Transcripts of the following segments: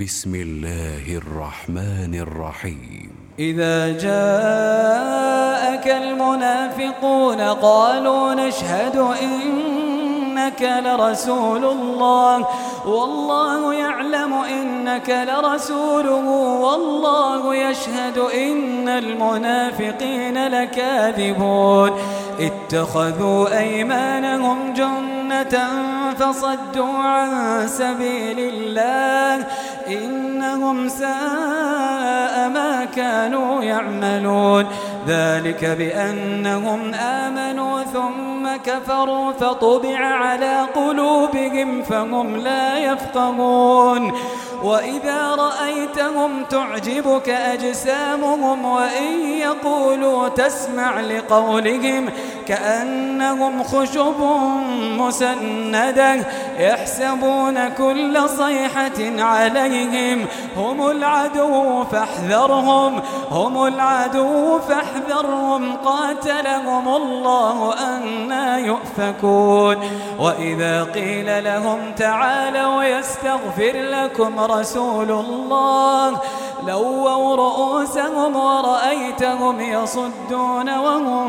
بسم الله الرحمن الرحيم. إذا جاءك المنافقون قالوا نشهد إنك لرسول الله. والله يعلم إنك لرسوله. والله يشهد إن المنافقين لكاذبون. اتخذوا أيمانهم جنة فصدوا عن سبيل الله. إنهم ساء كانوا يعملون. ذلك بأنهم آمنوا ثم كفروا فطبع على قلوبهم فهم لا يفقهون. وإذا رأيتهم تعجبك أجسامهم وإن يقولوا تسمع لقولهم كأنهم خشب مسندة يحسبون كل صيحة عليهم. هم العدو فاحذرهم هم العدو فاحذرهم. قاتلهم الله أنا يؤفكون. وإذا قيل لهم تعالوا يستغفر لكم رسول الله لووا رؤوسهم ورأيتهم يصدون وهم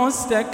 مستكبرون.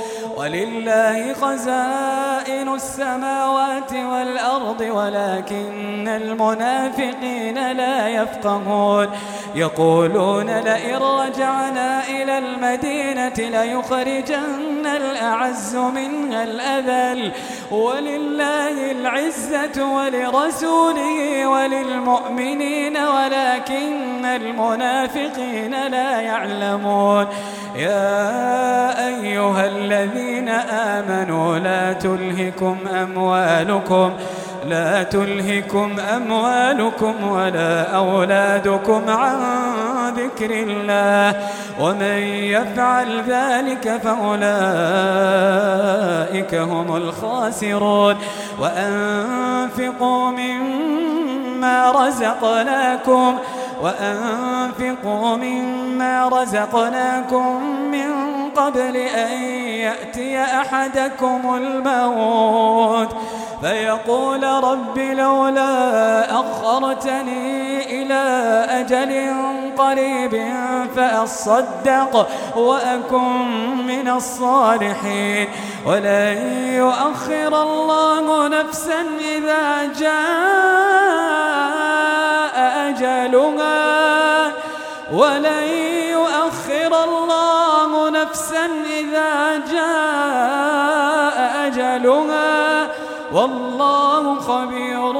ولله خزائن السماوات والأرض ولكن المنافقين لا يفقهون. يقولون لئن رجعنا إلى المدينة ليخرجن الأعز منها الأذل. ولله العزة ولرسوله وللمؤمنين ولكن المنافقين لا يعلمون. يا أيها الذين آمنوا لا تلهكم أموالكم لا تلهكم أموالكم ولا أولادكم عن ذكر الله ومن يفعل ذلك فأولئك هم الخاسرون. وأنفقوا مما رزقناكم وأنفقوا مما رزقناكم من قبل أن يأتي أحدكم الموت. فيقول رب لولا أخرتني إلى أجل قريب فأصدق وأكن من الصالحين. ولن يؤخر الله نفسا إذا جاء أجلها. ولن يؤخر الله نفسا إذا جاء أجلها. والله خبير